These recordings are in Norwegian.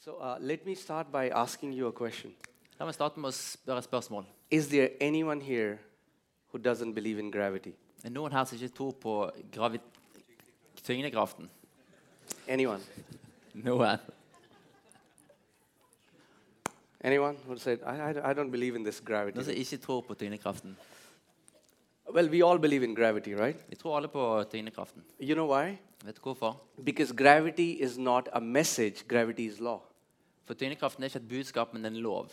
So uh, let me start by asking you a question. La meg starte med å spørre et spørsmål. Is there anyone here who doesn't believe in gravity? Er det noen her som ikke tror på gravi tyngdekraften? Anyone? Noen? Anyone who said, I, I, I don't believe in this Noen gravity? som ikke tror på tyngdekraften? Well, we all believe in gravity, right? Vi tror alle på tyngdekraften. You know why? Vet du hvorfor? Because gravity is not a message, gravity is law. For tyngdekraften er ikke et budskap, men en lov.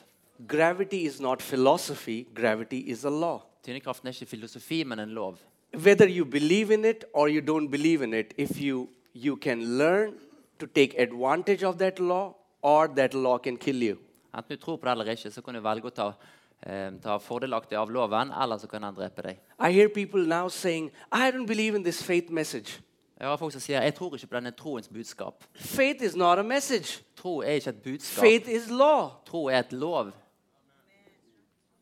Gravity is not philosophy, gravity is a law. Tyngdekraften er ikke filosofi, men en lov. Whether you believe in it or you don't believe in it, if you, you can learn to take advantage of that law, or that law can kill you. Enten du tror på det eller ikke, så kan du velge å ta, eh, ta fordelaktig av loven, eller så kan den drepe deg. I hear people now saying, I don't believe in this faith message. Jeg har folk som sier jeg tror ikke på denne troens budskap. Faith is not a message, Tro er ikke et budskap. faith is law. Tro er et lov.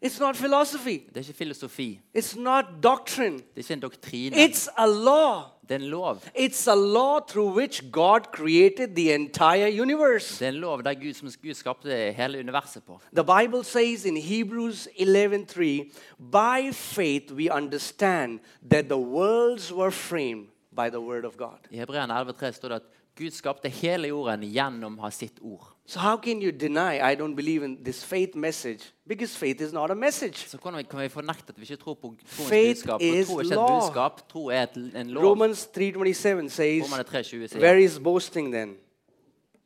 It's not philosophy, Det er ikke filosofi. it's not doctrine, Det er ikke en doktrine. it's a law. Det er en lov. It's a law through which God created the entire universe. Det er en lov der Gud, som Gud skapte hele universet på. The Bible says in Hebrews 11:3, "By faith we understand that the worlds were framed by the word of God." I Hebreerne 11,3 står det at Gud skapte hele jorden gjennom ha sitt ord. So how can you deny I don't believe in this faith message because faith is not a message. Så hvordan vi- kan vi fornekte at vi ikke tror på troens Faith budskap? is For tro er ikke et budskap, tro er et, en lov. Romans 3:27 says, Romerne 3,20 sier "Where is boasting then?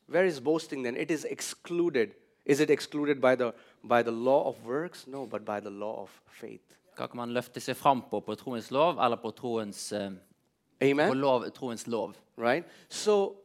Where is boasting then? It is excluded. Is it excluded by the by the law of works? No, but by the law of faith." Hva kan man løfte seg fram på? På troens lov eller på troens, eh, på Og lov, troens lov? right? So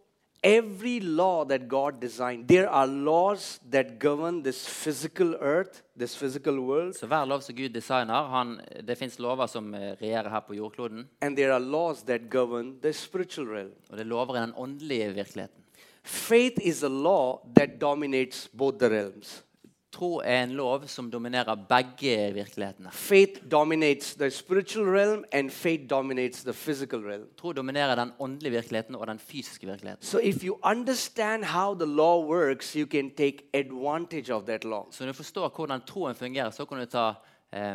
every law that God designed, there are laws that govern this physical earth, this physical world, Så hver lov som Gud designer, han, det fins lover som eh, regjerer her på jordkloden. and there are laws that govern the spiritual realm. Og det er lover i den åndelige virkeligheten. Faith is a law that dominates both the realms. Tro er en lov som dominerer begge virkelighetene. Faith dominates the spiritual realm and faith dominates the physical realm. Tro dominerer den åndelige virkeligheten og den fysiske virkeligheten. So if you understand how the law works, you can take advantage of that law. Så når du forstår hvordan troen fungerer, så kan du, ta,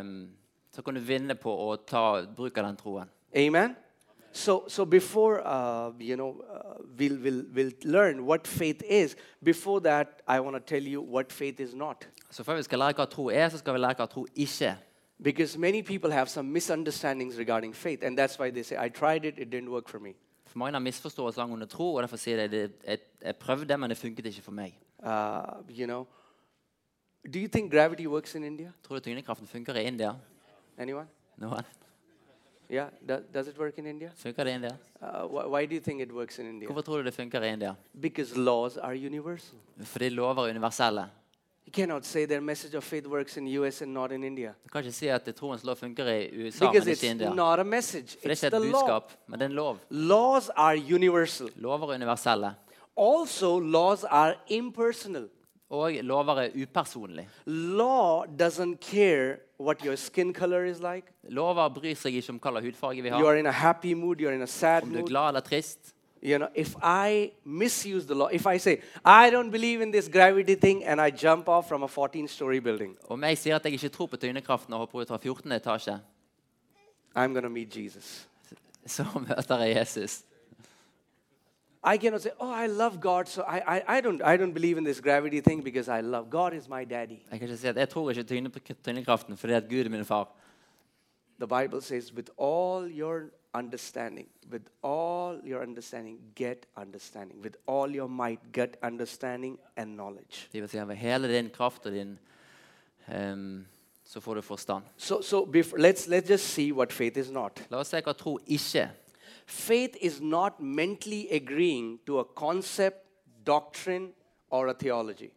um, så kan du vinne på å ta bruk av den troen. Amen. So, so before uh, you know, uh, we'll, we'll, we'll learn what faith is. Before that, I want to tell you what faith is not, Så før vi skal lære hva tro er, så skal vi lære hva tro ikke er. because many people have some misunderstandings regarding faith, and that's why they say, "I tried it; it didn't work for me." For Mange har misforståelser angående tro, og derfor sier de jeg, jeg prøvde, men det funket ikke for meg. Uh, you know, do you think gravity works in India? Tror du tyngdekraften funker i India? Anyone? Noen? Yeah, do, does it work in India? Funker det i India? Uh, wh- why do you think it works in India? Hvorfor tror du det funker i India? Because laws are universal. Fordi lover er universelle. You cannot say their message of faith works in U.S. and not in India. Du kan ikke si at troens lov funker i USA, Because men ikke i it's not a message, For det it's er ikke the et law. budskap, men det er en lov. Laws are universal. Lover er universelle. Also, laws are impersonal. Og lover er upersonlig. Law doesn't care what your skin color is like. Lover bryr seg ikke om hva slags hudfarge vi You har. are in a happy mood, you're in a sad Om du er glad eller trist. You know, if I misuse the law, if I say, I don't believe in this gravity thing, and I jump off from a 14 story building, Om jeg sier at jeg ikke tror på tyngdekraften og hopper ut fra 14. etasje, I'm going to meet Jesus. så møter jeg Jesus. I cannot say, oh, I love God, so I, I, I, don't, I don't believe in this gravity thing because I love God is my daddy. Jeg kan ikke si at jeg tror ikke tyngde- tyngdekraften fordi at Gud er min far. The Bible says, with all your understanding, with all your understanding, get understanding. With all your might, get understanding and knowledge. Det vil si ved hele din kraft og din em, Så får du forstand. So, so before, let's, let's just see what faith is not. La oss se hva tro ikke er. Faith is not mentally agreeing to a concept, doctrine, or a theology.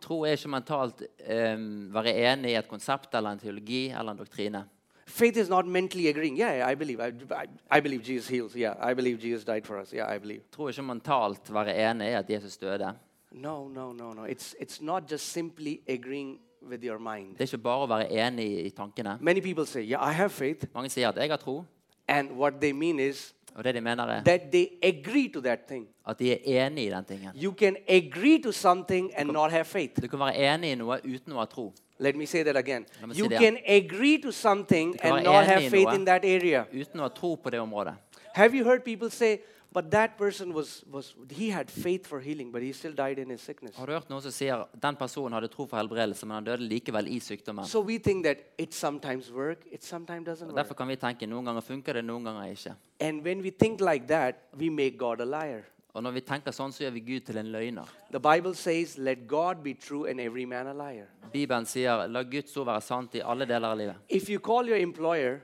Tro er ikke mentalt um, være enig i et konsept eller en teologi eller en doktrine. Faith is not mentally agreeing. Yeah, I believe. I, I, I believe Jesus heals. Yeah, I believe Jesus died for us. Yeah, I believe. Tro er ikke mentalt være enig i at Jesus døde. No, no, no, no. It's, it's not just simply agreeing with your mind. Det er ikke bare å være enig i tankene. Many people say, Yeah, I have faith. Mange sier at 'jeg har tro', And what they mean is, Og det de mener er that they agree to that thing. at de er enige i den tingen. You can agree to something and not have faith. Du kan være enig i noe uten å ha tro. Let me say that again. You can agree to something and not have faith in that area. Uten å ha tro på det området. Have you heard people say, but that person was, was he had faith for healing, but he still died in his sickness? Har du hørt noen som sier den personen hadde tro for helbredelse, men han døde likevel i sykdommen? So we think that it sometimes work, it sometimes doesn't Og Derfor work. kan vi tenke noen ganger funker det, noen ganger ikke. And when we think like that, we make God a liar. Og når vi tenker sånn, så gjør vi Gud til en løgner. The Bible says, let God be true and every man a liar. Bibelen sier la Guds ord være sant i alle deler av livet. If you call your employer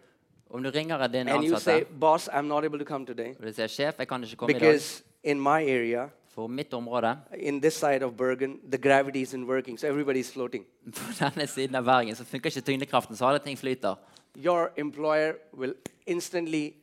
Om du ringer and you say, ansatte boss, I'm not able to come today og du sier jeg kan ikke komme i dag because in my area, for mitt område in this side of Bergen, the gravity isn't working, so everybody's floating. På denne siden av Bergen så funker ikke tyngdekraften, så alle ting flyter. Your employer will instantly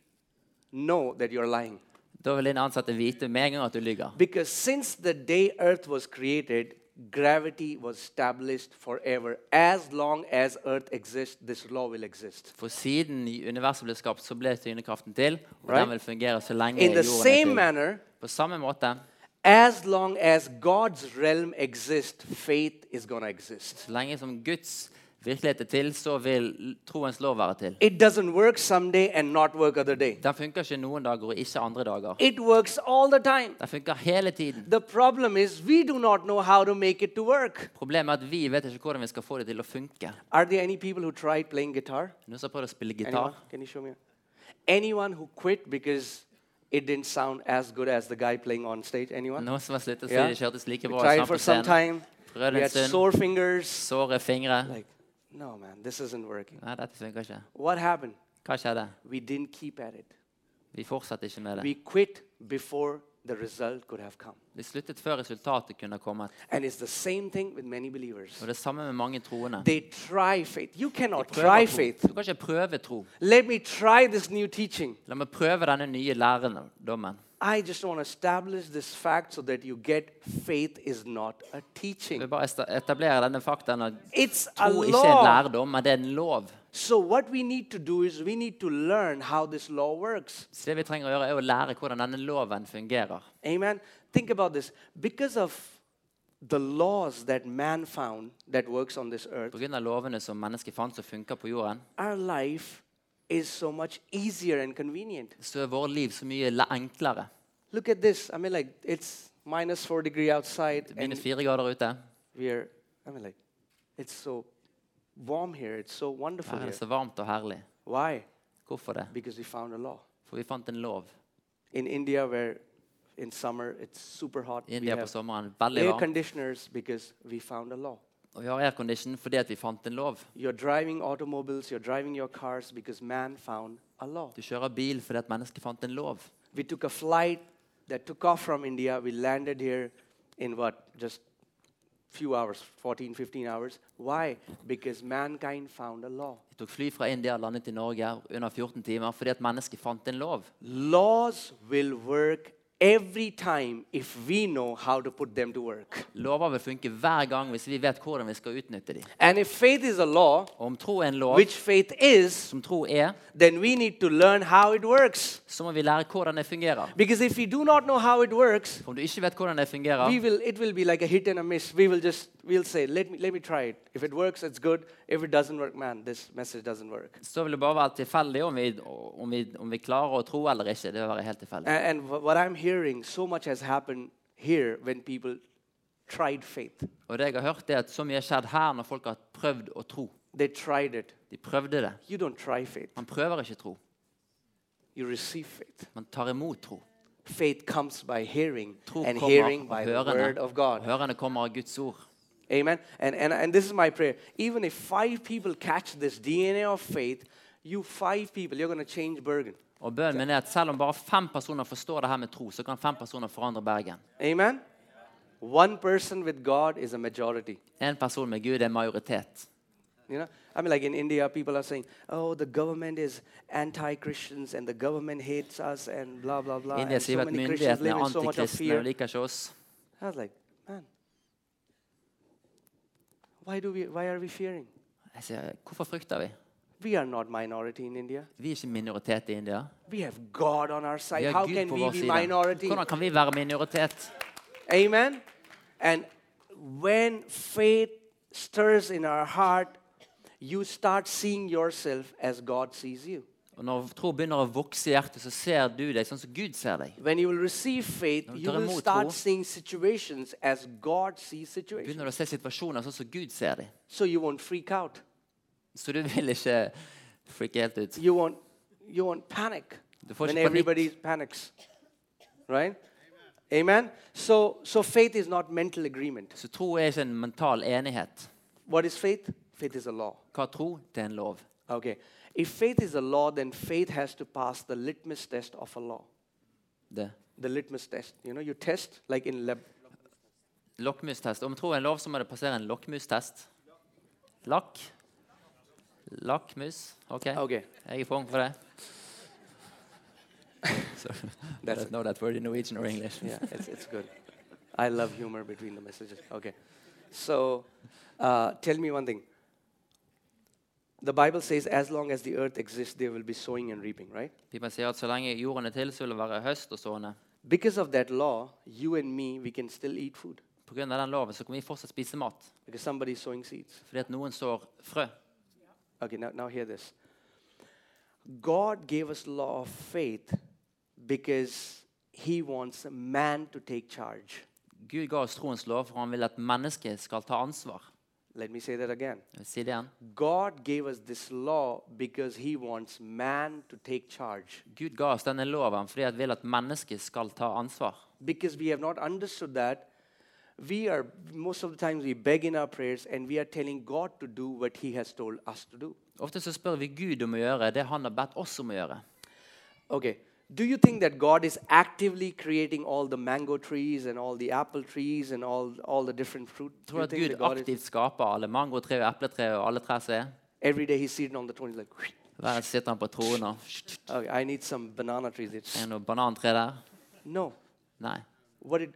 know that you're lying. Da vil din ansatte vite med en gang at du lyver. Because since the day Earth was created, gravity was established forever. As long as Earth exists, this law will exist. For siden universet ble skapt, så ble tyngdekraften til, og Right. den vil fungere så lenge In the jorden same er til. manner, På samme måte, as long as God's realm exists, faith is going to exist. så lenge som Guds virkelighet er til, så vil troens lov være til. It doesn't work someday and not work other day. Den funker ikke noen dager og ikke andre dager. It works all the time. Den funker hele tiden. The problem is we do not know how to make it to work. Problemet er at vi vet ikke hvordan vi skal få det til å funke. Are there any people who tried playing guitar? Noen som har prøvd å spille Anyone? gitar? Can you show me? Anyone who quit because it didn't sound as good as the guy playing on stage? Anyone? Noen som har sluttet Yeah. det kjørtes like We bra tried som for some time. We had sore fingers. Såre fingre. Like, no, man, this isn't working. Nei, dette funker ikke. What happened? Hva skjedde? We didn't keep at it. Vi fortsatte ikke med det. We quit before the result could have come. Vi sluttet før resultatet kunne kommet. And it's the same thing with many believers. Og det er samme med mange troende. They try faith. You cannot try tro. faith. Du kan ikke prøve tro. Let me try this new teaching. La meg prøve denne nye lærdommen. I just want to establish this fact so that you get faith is not a teaching. vil bare etablere denne faktaen at It's a tro ikke er en law. lærdom, men det er en lov. So what we need to do is we need to learn how this law works. Så det vi trenger å gjøre, er å lære hvordan denne loven fungerer. Amen. Think about this. Because of the laws that man found that works on this earth, På grunn av lovene som mennesket fant som funker på jorden, our life is so much easier and convenient. så er vårt liv så mye le- enklere. Look at this. I mean, like it's minus four degree outside, Det begynner and fire grader ute. we are. I mean, like it's so warm here. It's so wonderful Her er så varmt og herlig. Why? Hvorfor det? Because we found a law. For vi fant en lov. In India, where in summer it's super hot, I we India på have sommeren veldig air varmt. conditioners because we found a law. Og vi har aircondition fordi at vi fant en lov. You're driving automobiles, you're driving your cars because man found a law. Du kjører bil fordi at mennesket fant en lov. We took a flight that took off from India. We landed here in what? Just few hours, 14, 15 hours. Why? Because mankind found a law. Vi tok fly fra India landet i Norge under 14 timer fordi at mennesket fant en lov. Laws will work every time if we know how to put them to work. Lover vil funke hver gang hvis vi vet hvordan vi skal utnytte dem. And if faith is a law, Og om tro er en lov, which faith is, som tro er, then we need to learn how it works. så må vi lære hvordan det fungerer. Because if we do not know how it works, For om du ikke vet hvordan det fungerer, we will it will be like a hit and a miss we will just we'll say let me let me try it if it works it's good if it doesn't work man this message doesn't work så vil det bare være tilfeldig om vi, om, vi, om vi klarer å tro eller ikke. Det vil være helt tilfeldig. and, and what i'm hearing so much has happened here when people tried faith Og det jeg har hørt, er at så mye har skjedd her når folk har prøvd å tro. they tried it De prøvde det. you don't try faith Man prøver ikke tro. you receive faith Man tar imot tro. faith comes by hearing Tro and hearing av hørende. the word of god hørende kommer av Guds ord. Amen and, and and this is my prayer even if five people catch this dna of faith you five people you're going to change bergen Og bønnen min er at selv om bare fem personer forstår det her med tro, så kan fem personer forandre Bergen. amen one person with god is a majority En person med Gud er majoritet. You know, I mean, like in India, people are saying, "Oh, the government is anti-Christians and the government hates us and blah blah blah." India and so many Christians live er in so much of fear. og liker ikke oss. I was like, man, why do we? Why are we fearing? Jeg sier, hvorfor frykter vi? We are not minority in India. Vi er ikke minoritet i India. We have God on our Vi side. har How Gud can på we vår be side. minority? Hvordan kan vi være minoritet? Amen. And when faith stirs in our heart, you start seeing yourself as God sees you. Og Når tro begynner å vokse i hjertet, så ser du deg sånn som Gud ser deg. When you will receive faith, Når du you tar will start tro, seeing situations as God sees situations. Begynner du å se situasjoner sånn som Gud ser dem. So you won't freak out. Så du vil ikke freake helt ut. You won't you won't panic Du får when ikke panikk. everybody panics. Right? Amen. So so faith is not mental agreement. Så tro er ikke en mental enighet. What is faith? Faith is a law. Hva er tro? Det er en lov. Okay. If faith is a law, then faith has to pass the litmus test of a law. Det. The litmus test. You know, you test like in lab. Lokkmustest. Om tro er en lov, så må det passere en lokkmustest. Lakk. Lakkmus. OK. Okay. Jeg er for ung for det. so, I That's don't know that word in Norwegian or English. yeah, it's, it's good. I love humor between the messages. Okay. So, uh, tell me one thing. The Bible says, as long as the earth exists, there will be sowing and reaping, right? Bibelen sier at så lenge jorden er til, så vil det være høst og sånne. Because of that law, you and me, we can still eat food På grunn av den loven så kan vi fortsatt spise mat. because somebody is sowing seeds. Fordi at noen sår frø. Okay, now, now hear this. God gave us law of faith because He wants man to take charge. Gud ga oss troens lov, for han vil at mennesket skal ta ansvar. Let me say that again. Si det igjen. God gave us this law because He wants man to take charge. Gud ga oss denne loven fordi han vil at mennesket skal ta ansvar. Because we have not understood that, we are most of the times we beg in our prayers and we are telling God to do what He has told us to do. Ofte så spør vi Gud om å gjøre det han har bedt oss om å gjøre. Okay. Do you think that God is actively creating all the mango trees and all the apple trees and all, all the different fruit? Tror at Gud that God is, aktivt skaper alle mangotre og epletre og alle trær er? every day He's sitting on the throne, He's like, Hver sitter han på tronen og okay, I need some banana trees. It's, Er det noe banantre der? no. Nei. What did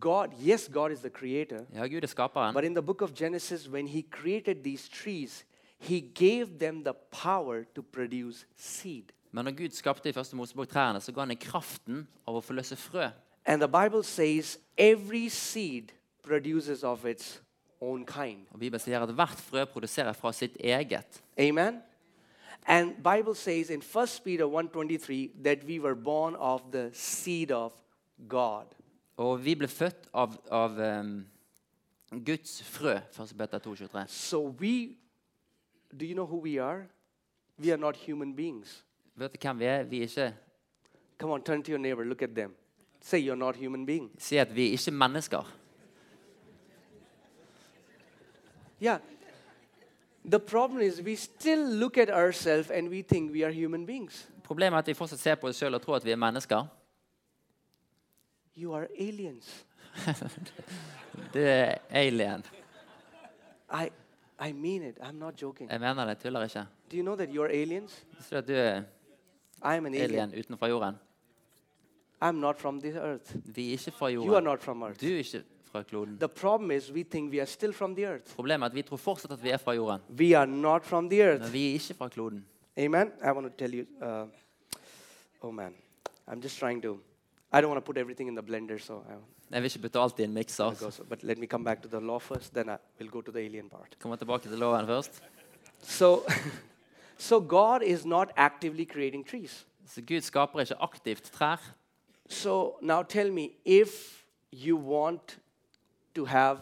God, yes, God is the creator, Ja, Gud er skaperen. but in the book of Genesis, when He created these trees, He gave them the power to produce seed. Men når Gud skapte i første Mosebok trærne, så ga han dem kraften av å forløse frø. And the Bible says every seed produces of its own kind. Og Bibelen sier at hvert frø produserer fra sitt eget. Amen. And Bible says in 1 Peter 1:23 that we were born of the seed of God. Og vi ble født av, av um, Guds frø. 1. Peter 2,23. So we do you know who we are? We are not human beings. Vet du hvem vi er? Vi er ikke Come on, turn to your neighbor, look at them. Say you're not human being. Si at vi er ikke mennesker. Yeah. The problem is we still look at ourselves and we think we are human beings. Problemet er at vi fortsatt ser på oss sjøl og tror at vi er mennesker. You are aliens. du er alien. I I mean it. I'm not joking. Jeg mener det, jeg tuller ikke. Do you know that you're aliens? Visste du at du er alien. alien utenfor jorden? I'm not from this earth. Vi er ikke fra You are jorden. not from earth. Du er ikke fra kloden. The problem is we think we are still from the earth. Problemet er at vi tror fortsatt at vi er fra jorden. We are not from the earth. Men vi er ikke fra kloden. Amen. I want to tell you. Uh, oh man, I'm just trying to. I don't want to put everything in the blender, so I Jeg vil ikke putte alt i en mikser. But let me come back to the law first. Then I will go to the alien part. Kommer tilbake til loven først. So, so God is not actively creating trees. Så Gud skaper ikke aktivt trær. So now tell me, if you want to have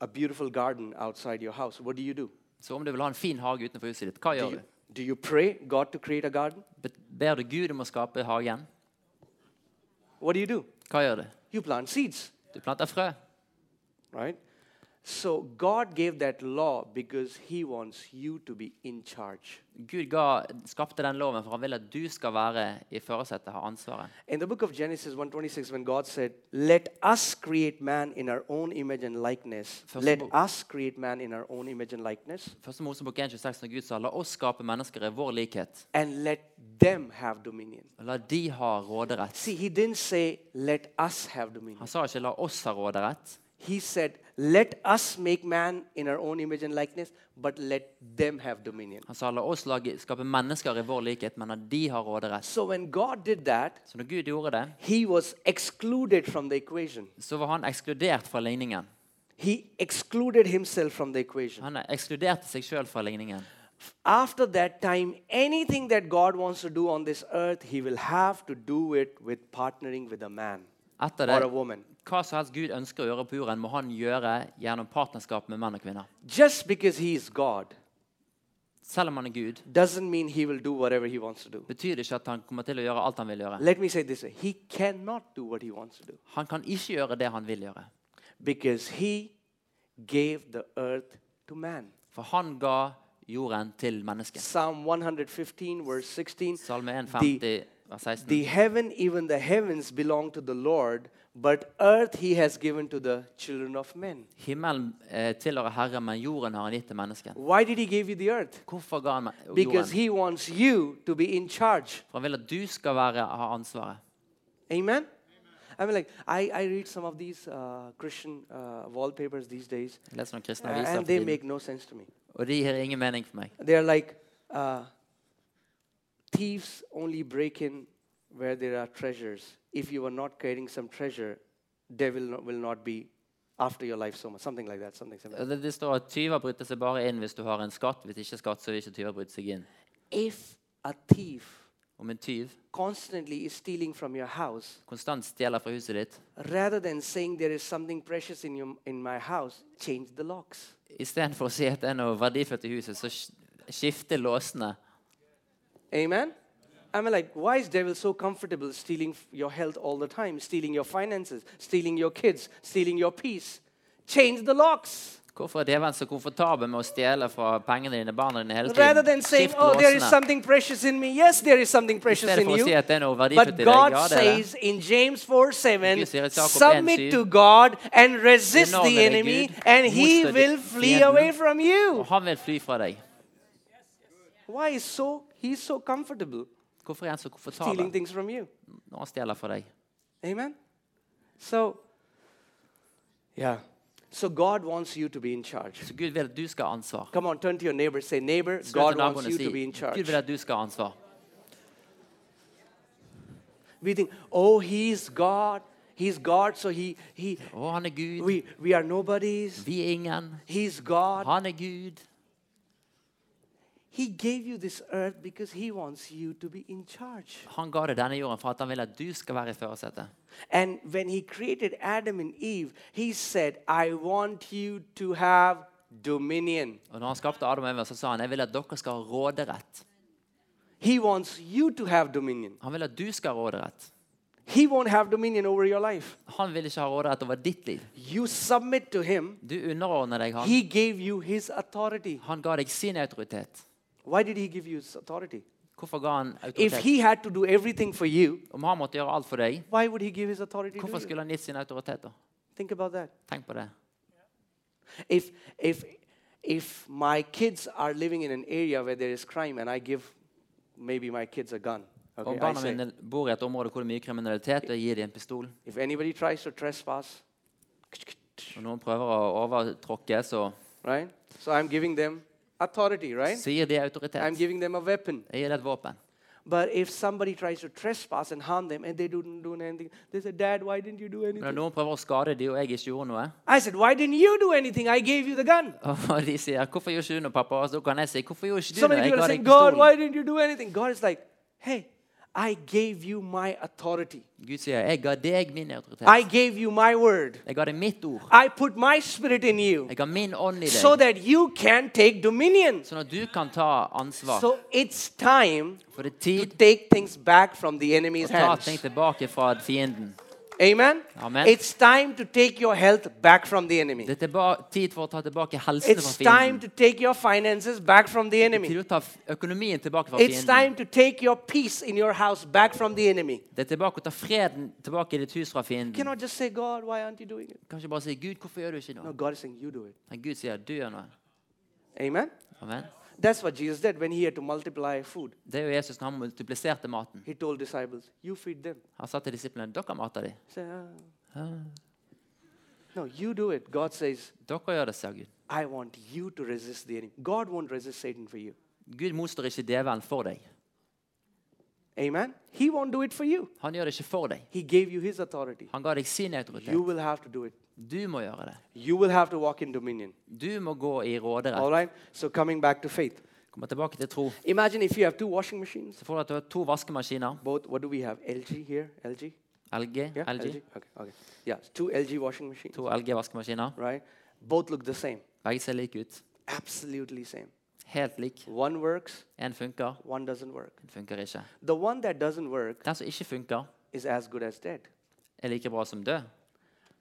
a beautiful garden outside your house, what do you do? Så om du vil ha en fin hage utenfor huset ditt, hva Do gjør you, du? do you pray God to create a garden? Be- Ber du Gud om å skape hagen? What do you do? Hva gjør du? You plant seeds, Du planter frø. right? So God gave that law because He wants you to be in charge. Gud ga, skapte den loven for han vil at du skal være i førersetet, ha ansvaret. In the book of Genesis 1:26, when God said, "Let us create man in our own image and likeness," Første let us create man in our own image and likeness, Første Mosebok 1,26 når Gud sa la oss skape mennesker i vår likhet. and let them have dominion. La de ha råderett. See, He didn't say, "Let us have dominion." Han sa ikke la oss ha råderett. He said, Let us make man in our own image and likeness, but let them have dominion. Han sa la oss lage, skape mennesker i vår likhet, men at de har råderett. So when God did that, Så når Gud gjorde det, he was excluded from the equation. så var han ekskludert fra ligningen. He excluded himself from the equation. Han ekskluderte seg sjøl fra ligningen. After that time, anything that God wants to do on this earth, he will have to do it with partnering with a man Etter or a det, woman. Hva som helst Gud ønsker å gjøre på jorden, må han gjøre gjennom partnerskap med menn og kvinner. Just because he is God Selv om han er Gud, doesn't mean he will do whatever he wants to do. betyr det ikke at han kommer til å gjøre alt han vil gjøre. Let me say this way He cannot do what he wants to do Han kan ikke gjøre det han vil gjøre. because he gave the earth to man. For han ga jorden til mennesket. Psalm 115, verse 16 Salme The, 150, vers 16. the heaven, even the heavens, belong to the Lord, but earth he has given to the children of men. Himmelen eh, tilhører Herren, men jorden har han gitt til mennesket. Why did he give you the earth? Hvorfor ga han me- Because he wants you to be in charge. For han vil at du skal være, ha ansvaret. Amen? I mean, like, I, I read some of these uh, Christian uh, wallpapers these days, Jeg noen kristne uh, aviser, and for they tiden, make no sense to me. og de gir ingen mening for meg. They're like uh, thieves only break in where there are treasures. If you are not carrying some treasure, devil no- will not be after your life so much. Something like that. Something similar. Det, det står at tyver bryter seg bare inn hvis du har en skatt. Hvis ikke skatt, så vil ikke tyver bryte seg inn. If a thief Om en tyv constantly is stealing from your house, konstant stjeler fra huset ditt, rather than saying there is something precious in, your, in my house, change the locks. istedenfor å si at det er noe verdifullt i huset, så sk- låsene. Amen? I mean, like, why is devil so comfortable stealing f- your health all the time, stealing your finances, stealing your kids, stealing your peace? Change the locks. Hvorfor er djevelen så komfortabel med å stjele fra pengene dine, barna dine hele Rather tiden? than saying, Skift oh, there is something precious in me. Yes, there is something I precious stedet in for å si you. at det er noe verdifullt But i deg. God Ja, det er det. says in James 4 7, Gud sier i Jakob submit to God and resist the deg enemy, Gud, and he motstå will flee fienden. away from you. Og han vil fly fra deg. Why is so he's so comfortable Hvorfor er han så stealing komfortabel things from you? når han stjeler fra deg? Amen. So, yeah. So God wants you to be in charge. Så Gud vil at du skal ha ansvar. Come on, turn to your neighbor. Say, neighbor, God wants you to be in Gud charge. vil at du skal ha ansvar. We think, oh, he's God. He's God, so he he Å, han er Gud. we we are nobodies. Vi er ingen. He's God. Han er Gud. Han ga deg denne jorden for at han vil at du skal være i førersetet. And when he created Adam and Eve, he said, I want you to have dominion. Og når han skapte Adam og Eva, så sa han jeg vil at dere skal ha råderett. He wants you to have dominion. Han vil at du skal ha råderett. He won't have dominion over your life. Han vil ikke ha råderett over ditt liv. You submit to him. Du underordner deg han. He gave you his authority. Han ga deg sin autoritet. Why did he give you his authority? Hvorfor ga han If he had to do everything for you, Om han måtte gjøre alt for deg, why would he give his authority to hvorfor you? skulle han gitt sin autoritet? da? Think about that. Tenk på det. If if if my kids are living in an area where there is crime and I give maybe my kids a gun, Om okay, I barna say, mine bor i et område hvor det er mye kriminalitet, og jeg gir dem en pistol, if anybody tries to trespass, og noen prøver å overtråkke, så, right? So I'm giving them authority, right? gir de I'm giving them a weapon. Jeg gir et våpen. But if somebody tries to trespass and harm them and they don't do anything, they say, Dad, why didn't you do når anything? noen prøver å skade dem, og jeg ikke gjorde noe, eh? I said, Why didn't you do anything? I gave you the gun. og de sier 'Hvorfor gjorde ikke du noe, pappa?' Og så kan jeg si 'Hvorfor gjorde ikke du So noe? many Jeg people ga are deg saying, God, pistolen.' why didn't you do anything? God is like, Hey, I gave you my authority. Gud sier 'Jeg ga deg min autoritet'. I gave you my word. Jeg ga deg mitt ord. I put my spirit in you Jeg ga min ånd i so that you can take dominion. sånn at du kan ta ansvar. So it's time For det er to take things back from the å enemy's ta hands. ting tilbake fra fienden. Amen? Amen. It's time to take your health back from the enemy. Det er tid for å ta tilbake helsen It's fra time to take your finances back from the Tid enemy. å ta f- økonomien tilbake fra It's time to take your peace in your house back from the enemy. Det er tilbake å ta freden tilbake i ditt hus fra fienden. cannot just say, God, why aren't you doing it? Kan ikke bare si 'Gud, hvorfor gjør du ikke No. God is saying, You do it. Men Gud sier 'Du gjør noe'. Amen? Amen. That's what Jesus did when he had to multiply food. Det er jo Jesus når han multipliserte maten. He told disciples, You feed them. Han sa til disiplene 'Dere mater dem'. Say, "Ah." No, you do it. God says, Dere gjør det, sier Gud. I want you to resist the enemy. God won't resist Satan for you. Gud motstår ikke djevelen for deg. Amen? He won't do it for you. Han gjør det ikke for deg. He gave you his authority. Han ga deg sin You will have to do it. Du må gjøre det. You will have to walk in dominion. Du må gå i råderett. All right? So, coming back to faith. Kommer tilbake til tro. Imagine if you have two washing machines. Så får du at du har to vaskemaskiner. Both, what do we have? LG here? LG? LG. Yeah? LG. Okay, okay. Yeah, two LG washing machines. To LG-vaskemaskiner. Right? Both look the same. Begge ser like ut. Absolutely same. Helt lik. One works, En funker, one doesn't work. en funker ikke. The one that doesn't work Den som ikke funker, is as good as dead. er like bra som død.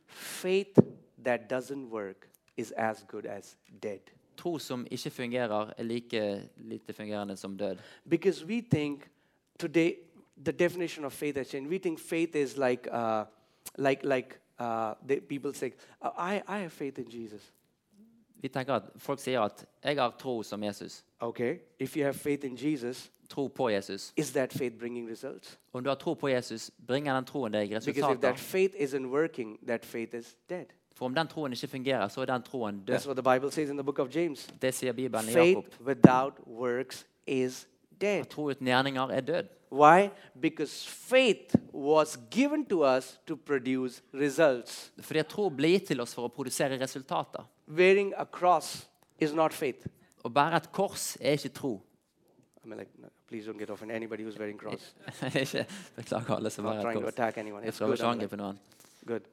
Faith that doesn't work is as good as dead. Tro som ikke fungerer, er like lite fungerende som død. Because we think today the definition of faith has changed. We think faith is like, uh, like, like uh, the people say, "Uh, I, I have faith in Jesus. Vi tenker at Folk sier at 'jeg har tro som Jesus'. Okay, if you have faith in Jesus, Tro på Jesus. is that faith bringing results? Om du har tro på Jesus, bringer den troen deg Because if resultater. that faith isn't working, that faith is dead. For om den troen ikke fungerer, så er den troen død. That's what the Bible says in the book of James. Det sier Bibelen i Jakob. Faith without works is dead. Tro uten gjerninger er død. Why? Because faith was given to us to produce results. Fordi tro blir gitt til oss for å produsere resultater. Wearing a cross is not faith. Å bære et kors er ikke tro. I mean, like, no, please don't get offended. Anybody who's wearing cross. Beklager alle som not trying to attack anyone. It's good. ikke å I'm like, angripe noen. good.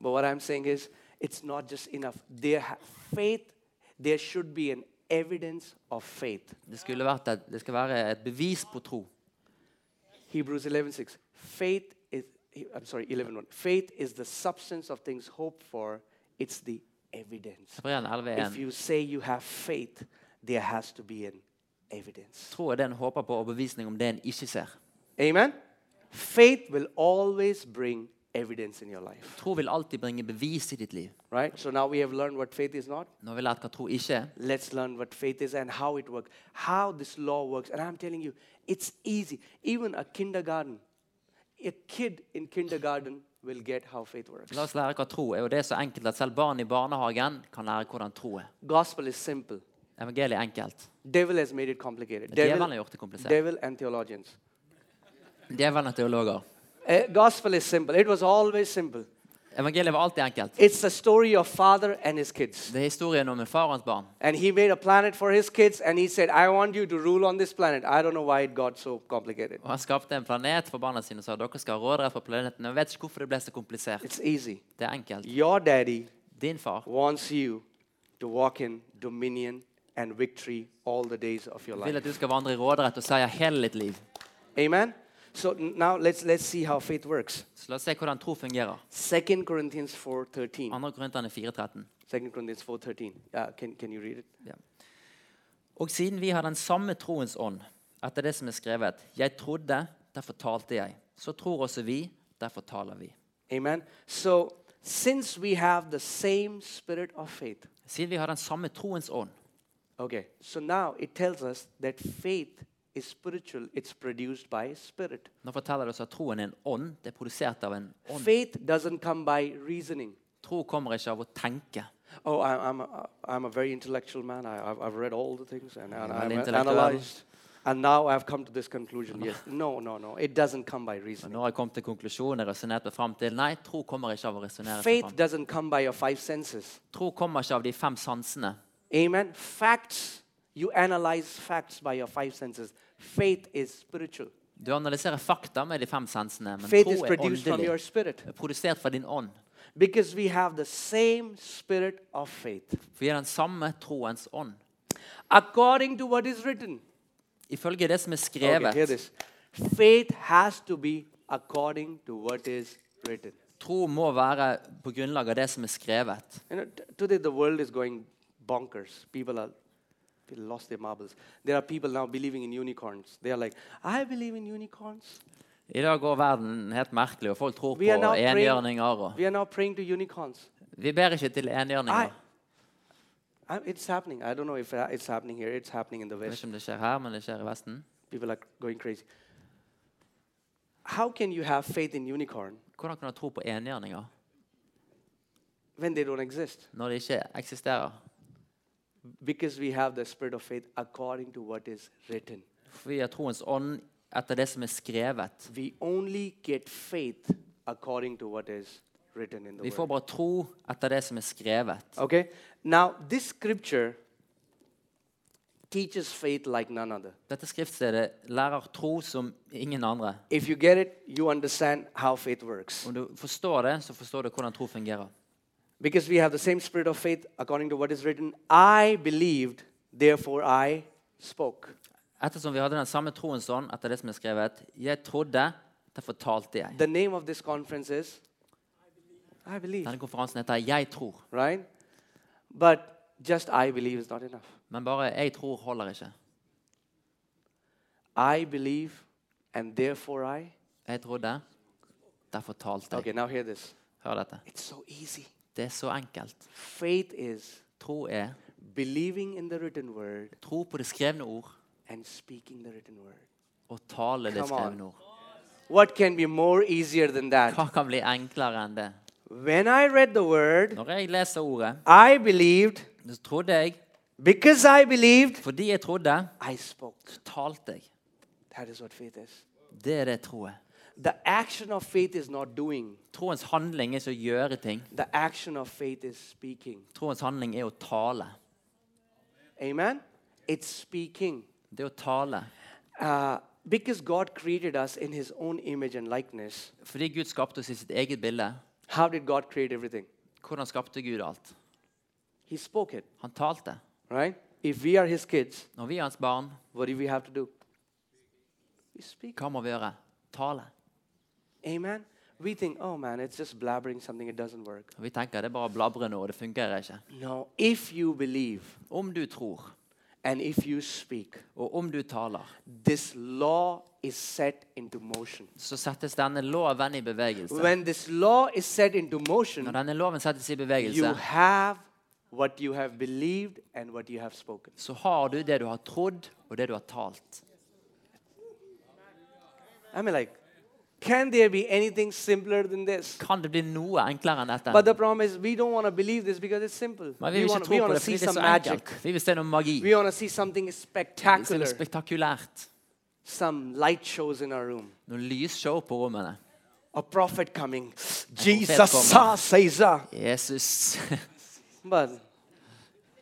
But what I'm saying is, it's not just enough. There, ha- faith, there should be an evidence of faith. Det, skulle vært et, det skal være et bevis på tro. Hebrews 11:6. Faith is. I'm sorry, 11:1. Faith is the substance of things hoped for. It's the evidence. Hebreerne If you say you have faith, there has to be an evidence. Tro er det en håper på, og bevisning om det en ikke ser. Amen. Faith will always bring evidence in your life. Tro vil alltid bringe bevis i ditt liv. Right? So now we have learned what faith is not. Nå har vi lært hva tro ikke er. Let's learn what faith is and how it works, how this law works. And I'm telling you, it's easy. Even a kindergarten, a kid in kindergarten will get how faith works. La oss lære hva tro er. og Det er så enkelt at selv barn i barnehagen kan lære hvordan tro er. Gospel is simple. Evangeliet er enkelt. Devil has made it complicated. Djevelen har Devil, gjort det komplisert. devil and theologians. Djevelen er teologer. Uh, gospel is simple. It was always simple. Evangeliet var alltid enkelt. It's the story of father and his kids. Det er historien om en far og hans barn. And he made a planet for his kids, and he said, I want you to rule on this planet. I don't know why it got so complicated. Og Han skapte en planet for barna sine og sa dere skal råderett på planeten. Jeg vet ikke hvorfor det ble så komplisert. It's easy. Det er enkelt. Your daddy Din far wants you to walk in dominion and victory all the days of your vil life. at du i råderett og seier hele ditt liv. Amen. So now let's let's see how faith works. Så la oss se hvordan tro fungerer. 2 Corinthians 4:13. 2. Korinterne 4,13. 2 Corinthians 4:13. Yeah, can can you read it? Ja. Og siden vi har den samme troens ånd, etter det som er skrevet Jeg trodde, derfor talte jeg. Så tror også vi, derfor taler vi. Amen. So since we have the same spirit of faith, Siden vi har den samme troens ånd, okay. So now it tells us that faith is spiritual. It's produced by spirit. nå forteller det oss at troen er en ånd. Det er produsert av en ånd. Faith doesn't come by reasoning. Tro kommer ikke av å tenke. Oh, I'm, a, I'm a very intellectual man. I, I've, I've read all the things and, and I've analyzed. And now I've come to this conclusion. Yes. No, no, no. It doesn't come by reasoning. nå har jeg kommet til konklusjonen, resonnert meg fram til Nei, tro kommer ikke av å resonnere seg Faith fram. doesn't come by your five senses. Tro kommer ikke av de fem sansene. Amen. Facts, you analyze facts by your five senses. Faith is spiritual. Du analyserer fakta med de fem sensene, men Faith tro er åndelig. Er produsert fra din ånd. Because we have the same spirit of faith. For vi har den samme troens ånd. According to what is written. Ifølge det som er Okay, hear skrevet, this. Faith has to be according to what is written. tro må være på grunnlag av det som er skrevet. You know, today the world is going bonkers. People are people lost their marbles. There are people now believing in unicorns. They are like, I believe in unicorns. I dag går verden helt merkelig, og folk tror på enhjørninger. Og We are now praying to unicorns. vi ber ikke til enhjørninger. I, it's happening. I don't know if it's happening here. It's happening in the Jeg vet ikke om det skjer her, men det skjer i Vesten. People are going crazy. How can you have faith in unicorn Hvordan kan du tro på enhjørninger? when they don't exist? når de ikke eksisterer? Because we have the spirit of faith according to what is written. Vi har troens ånd etter det som er skrevet. We only get faith according to what is written in the Vi får word. bare tro etter det som er skrevet. Okay? Now, this scripture teaches faith like none other. Dette skriftstedet lærer tro som ingen andre. If you get it, you understand how faith works. Om du forstår det, så forstår du hvordan tro fungerer. Because we have the same spirit of faith according to what is written. I believed, therefore I spoke. Ettersom vi hadde den samme troens ånd etter det som er skrevet, jeg trodde, derfor talte jeg. The name of this conference is I believe, Denne konferansen heter 'Jeg tror'. right? But just I believe is not enough. Men bare 'jeg tror' holder ikke. I believe, and therefore I. Jeg trodde, derfor talte jeg. Okay, now hear this. Hør dette. It's so easy. Det er så enkelt. Faith is Tro er believing in the written word tro på det skrevne ord and speaking the written word. og tale det skrevne ord. What can be more easier than that? Hva kan bli enklere enn det? When I read the word, Når jeg leser ordet, I believed. så trodde jeg Because I believed, Fordi jeg trodde, I spoke. talte jeg. That is what faith is. Det er det tro er. The action of faith is not doing. Troens handling er ikke å gjøre ting. The action of faith is speaking. Troens handling er å tale. Amen? It's speaking. Det er å tale. Uh, because God created us in his own image and likeness. Fordi Gud skapte oss i sitt eget bilde. How did God create everything? Hvordan skapte Gud alt? He spoke it, Han talte. right? If we are his kids, Når vi er hans barn, what do we have to do? We speak. hva må vi gjøre? Tale. Amen? We think, oh man, it's just blabbering something, it doesn't work. Vi tenker det er bare blabre nå, det fungerer ikke. No, if you believe Om du tror, and if you speak, og om du taler, this law is set into motion. så settes denne loven i bevegelse. When this law is set into motion, Når denne loven settes i you have what you have believed and what you have spoken. så har du det du har trodd, og det du har talt. I mean, like, can there be anything simpler than this? Kan det bli noe enklere enn dette? But the problem is, we don't want to believe this because it's simple. Men vi We vil want, ikke we tro på want to det see fordi det er some så magic. enkelt. Vi vil se noe magi. We want to see something Vi vil se spectacular, spektakulært. some light shows in our room. Noe lysshow på rommene. A prophet coming. Jesus says, Jesus. but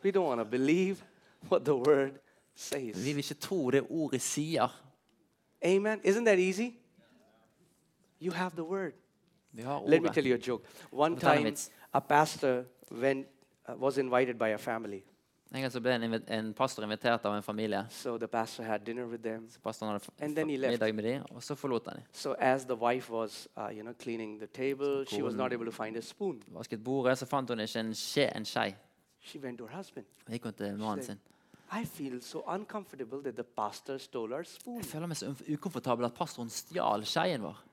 we don't want to believe what the word says. Vi vil ikke tro det ordet sier. Amen. Isn't that easy? You have the word. Let me tell you a joke. One time, a pastor went, uh, was invited by a family. En gang så ble en, en pastor invitert av en familie. So the pastor had dinner with them. Så pastoren hadde And then he left. middag med dem, og så forlot han dem. So as the wife was, uh, you know, cleaning the table, she was not able to find a spoon. Vasket bordet, så fant hun ikke en skje, en skei. She went to her husband. Gikk hun til mannen sin. I feel so uncomfortable that the pastor stole our spoon. Jeg føler meg så u- ukomfortabel at pastoren stjal skeien vår.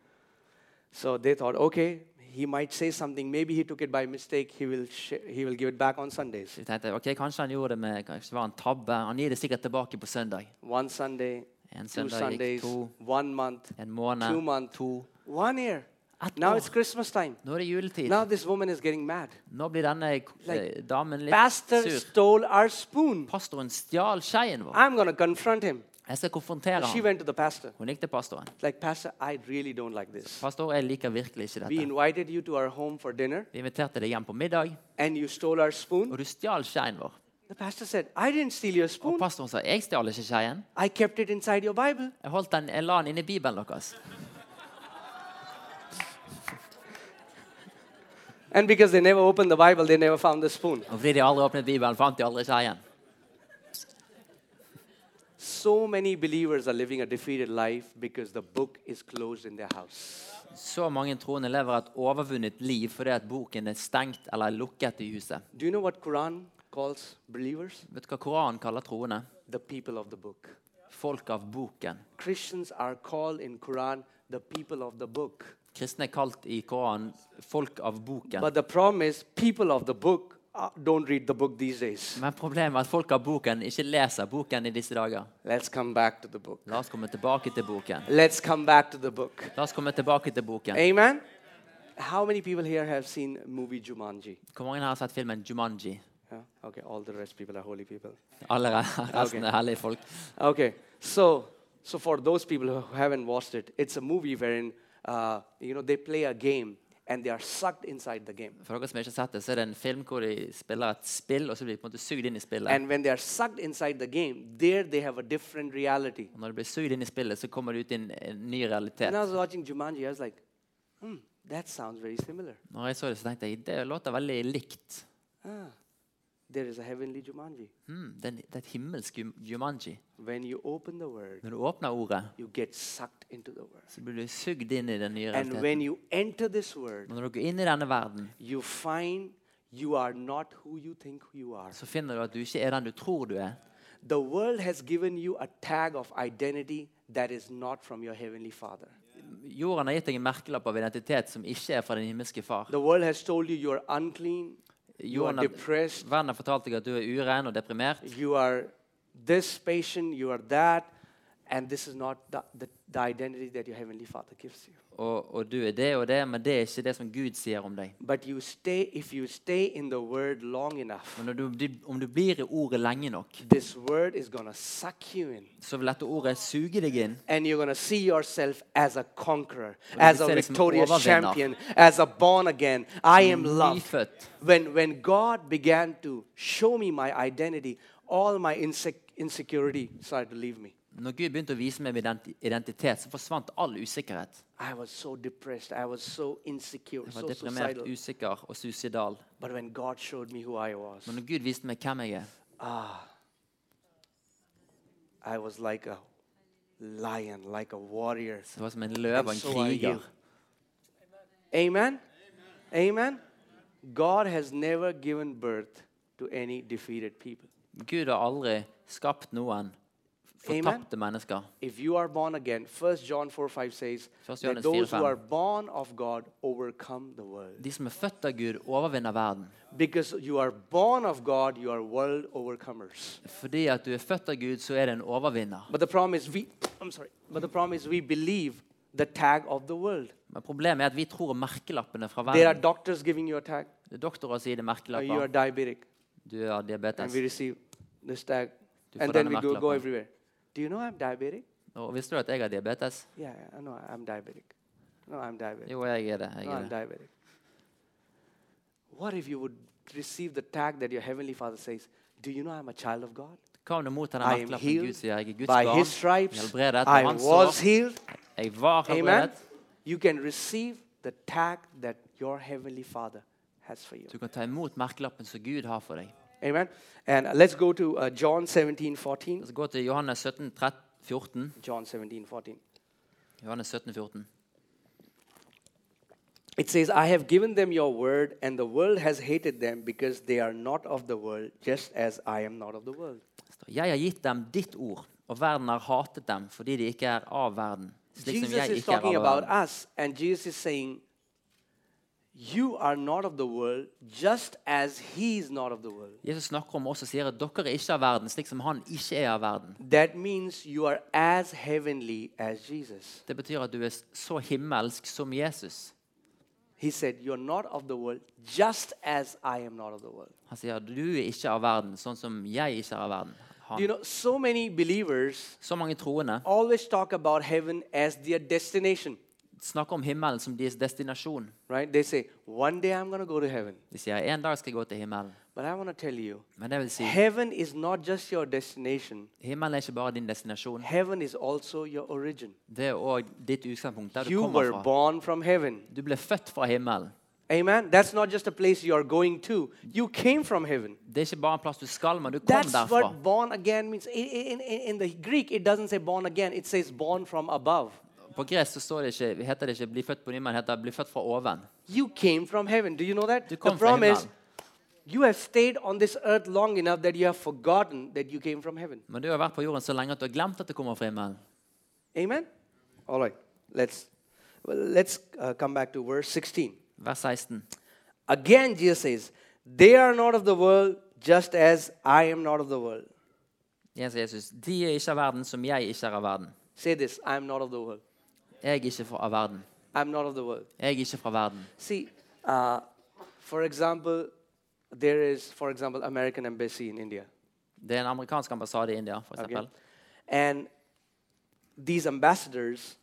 So they thought, okay, he might say something. Maybe he took it by mistake. He will, sh- he will give it back on Sundays. Vi tenkte ok, kanskje han gjorde det med kanskje det var en tabbe. Han gir det sikkert tilbake på søndag. One Sunday, En two Sundays, to, one month, en måned, two months, to. one year. Et Now år. it's Christmas time. Nå er det juletid. Now this woman is getting mad. Nå blir denne eh, Like, damen litt Pastor sur. stole our spoon. Pastoren stjal skeien vår. I'm going to confront him. Jeg skal konfrontere She went to the pastor. Hun gikk til pastoren. Like, Pastor, I really don't like this. Pastor, jeg liker virkelig ikke We dette. invited you to our home for dinner, Vi inviterte deg hjem på middag, and you stole our spoon. og du stjal skjeen vår. The pastor said, I didn't steal your Og pastoren sa jeg stjal ikke skjeen. I kept it inside your Bible. Jeg holdt den, jeg la den inni Bibelen deres. And because they never opened the Bible, they never found the spoon. Og fordi de aldri åpnet Bibelen, fant de aldri skeien. So many believers are living a defeated life because the book is closed in their house. Så mange troende lever et overvunnet liv fordi at boken er stengt eller er lukket i huset. Do you know what Quran calls believers? Vet du hva Koranen kaller troende? The people of the book. Folk av boken. Christians are called in Quran the people of the book. Kristne er kalt i Koranen folk av boken. But the problem is people of the book don't read the book these days. Men problemet er at folk av boken ikke leser boken i disse dager. Let's come back to the book. La oss komme tilbake til boken. Let's come back to the book. La oss komme tilbake til boken. Amen. How many people here have seen movie Jumanji? Hvor mange har sett filmen Jumanji? Yeah? Okay, all the rest people are holy people. Alle resten er hellige folk. Okay, so so for those people who haven't watched it, it's a movie wherein uh, you know they play a game and they are sucked inside the game. For dere som ikke har sett det, så er det en film hvor de spiller et spill, og så blir de på en måte sugd inn i spillet. And when they are sucked inside the game, there they have a different reality. Og når de blir sugd inn i spillet, så kommer de ut i en, en ny realitet. When I was watching Jumanji, I was like, hmm, that sounds very similar. Når jeg så det, så tenkte jeg det låter veldig likt. Ah, there is a heavenly Jumanji. Mm, det, er, et himmelsk Jumanji. When you open the word, Når du åpner ordet, you get sucked into the word. så blir du sugd inn i den nye And when you enter this word, når du går inn i denne verden, you find you are not who you think you are. så finner du at du ikke er den du tror du er. The world has given you a tag of identity that is not from your heavenly Father. Jorden har gitt deg en merkelapp av identitet som ikke er fra din himmelske far. The world has told you you are unclean, you are fortalte deg at du er uren og deprimert. you are this patient, you are that, and this is not the, the, the identity that your heavenly Father gives you. Og, og du er det og det, men det er ikke det som Gud sier om deg. But you stay if you stay in the word long enough, Men når du, blir- om du blir i ordet lenge nok, this word is gonna suck you in. så vil dette ordet suge deg inn. And you're gonna see yourself as a conqueror, du as a ser deg som victorious overvinner. champion, as a born again. I am loved. Nyfødt. When, when God began to show me my identity, all my insec- insecurity started to leave me. Når Gud begynte å vise meg min identitet, så forsvant all usikkerhet. I was so depressed. I was so insecure, Jeg var deprimert, so usikker og suicidal. But when God showed me who I was, Men når Gud viste meg hvem jeg er, ah, I was like a lion, like a warrior. så var jeg som en løve en so kriger. Amen? Amen? God has never given birth to any defeated people. Gud har aldri skapt noen. Fortapte mennesker. If you are born again, 1 John 4 5 says that those 4, who 5. are born of God overcome the world. De som er født av Gud, overvinner verden. Because you are born of God, you are world overcomers. Fordi at du er født av Gud, så er du en overvinner. But the problem is we I'm sorry. But the problem is we believe the tag of the world. Men problemet er at vi tror merkelappene fra There are verden. doctors giving you a tag. Det er doktorer som gir deg Uh, you are merkelapper. diabetic. Du har And diabetes. we receive this tag. Du And får then we go, everywhere. Do you know I'm diabetic? Og visste du at jeg har diabetes? Yeah, yeah, I know I'm diabetic. No, I'm diabetic. Jo, jeg er det. Jeg No, er I'm det. diabetic. What if you would receive the tag that your heavenly Father says, Do you know I'm a child of God? Hva om du mottar den I am merkelappen healed Gud sier jeg er Guds By barn? his stripes, helbredet I av hans was sår. healed. Jeg var Amen. helbredet. You can receive the tag that your heavenly Father has for you. Du kan ta imot merkelappen som Gud har for deg. Amen. And let's go to uh, John 17 14. Så gå til Johannes 17, 13, 14. John 17 14. Johannes 17, 14. It says, I have given them your word, and the world has hated them because they are not of the world, just as I am not of the world. Jeg har gitt dem ditt ord, og verden har hatet dem fordi de ikke er av verden. Jesus is er talking about us, and Jesus is saying, You are not of the world, just as He is not of the world. Jesus snakker om oss og sier at dere er ikke av verden, slik som han ikke er av verden. That means you are as heavenly as Jesus. Det betyr at du er så himmelsk som Jesus. He said, You're not of the world, just as I am not of the world. Han sier du er ikke av verden, sånn som jeg ikke er av verden. You know, so many believers Så mange troende always talk about heaven as their destination, snakker om himmelen som deres destinasjon. right? They say, One day I'm go to heaven. De sier en dag skal jeg gå til himmelen. But I want to tell you, Men det vil si, heaven is not just your destination, himmelen er ikke bare din destinasjon. heaven is also your origin. Det er også ditt utgangspunkt, der du You kommer were fra. born from heaven. Du ble født fra himmelen. Amen. That's not just a place you are going to. You came from heaven. Det er ikke bare en plass du skal, men du kom That's derfra. what born again means. In, in, in the Greek, it doesn't say born again, it says born from above. På gresk så står det ikke, heter det ikke 'bli født på ny', men heter 'bli født fra oven'. You came from heaven. Do you know that? Du The kom fra problem is, you have stayed on this earth long enough that you have forgotten that you came from heaven. Men du har vært på jorden så lenge at du har glemt at du kommer fra himmelen. Amen? All right. Let's, well, let's uh, come back to verse 16. Vers 16. Again, Jesus says, They are not of the world, just as I am not of the world. Jesus, Jesus, de er ikke av verden som jeg ikke er av verden. Say this I am not of the world. Jeg er ikke fra- verden. I'm not of the world. Jeg er ikke fra verden. See, uh, for example, there is, for example, American embassy in India. Det er en amerikansk ambassade i India, for Okay? And these ambassadors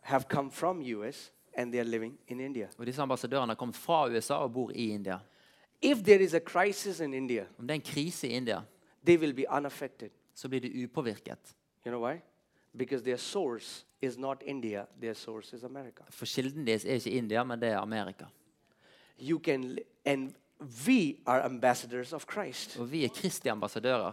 have come from US and they are living in India. Og disse ambassadørene har kommet fra USA og bor i India. If there is a crisis in India, Om det er en krise i India, they will be unaffected. så blir de upåvirket. You know why? Because their source is not India, their source is America. For kilden deres er ikke India, men det er Amerika. You can and we are ambassadors of Christ. Og vi er Kristi ambassadører.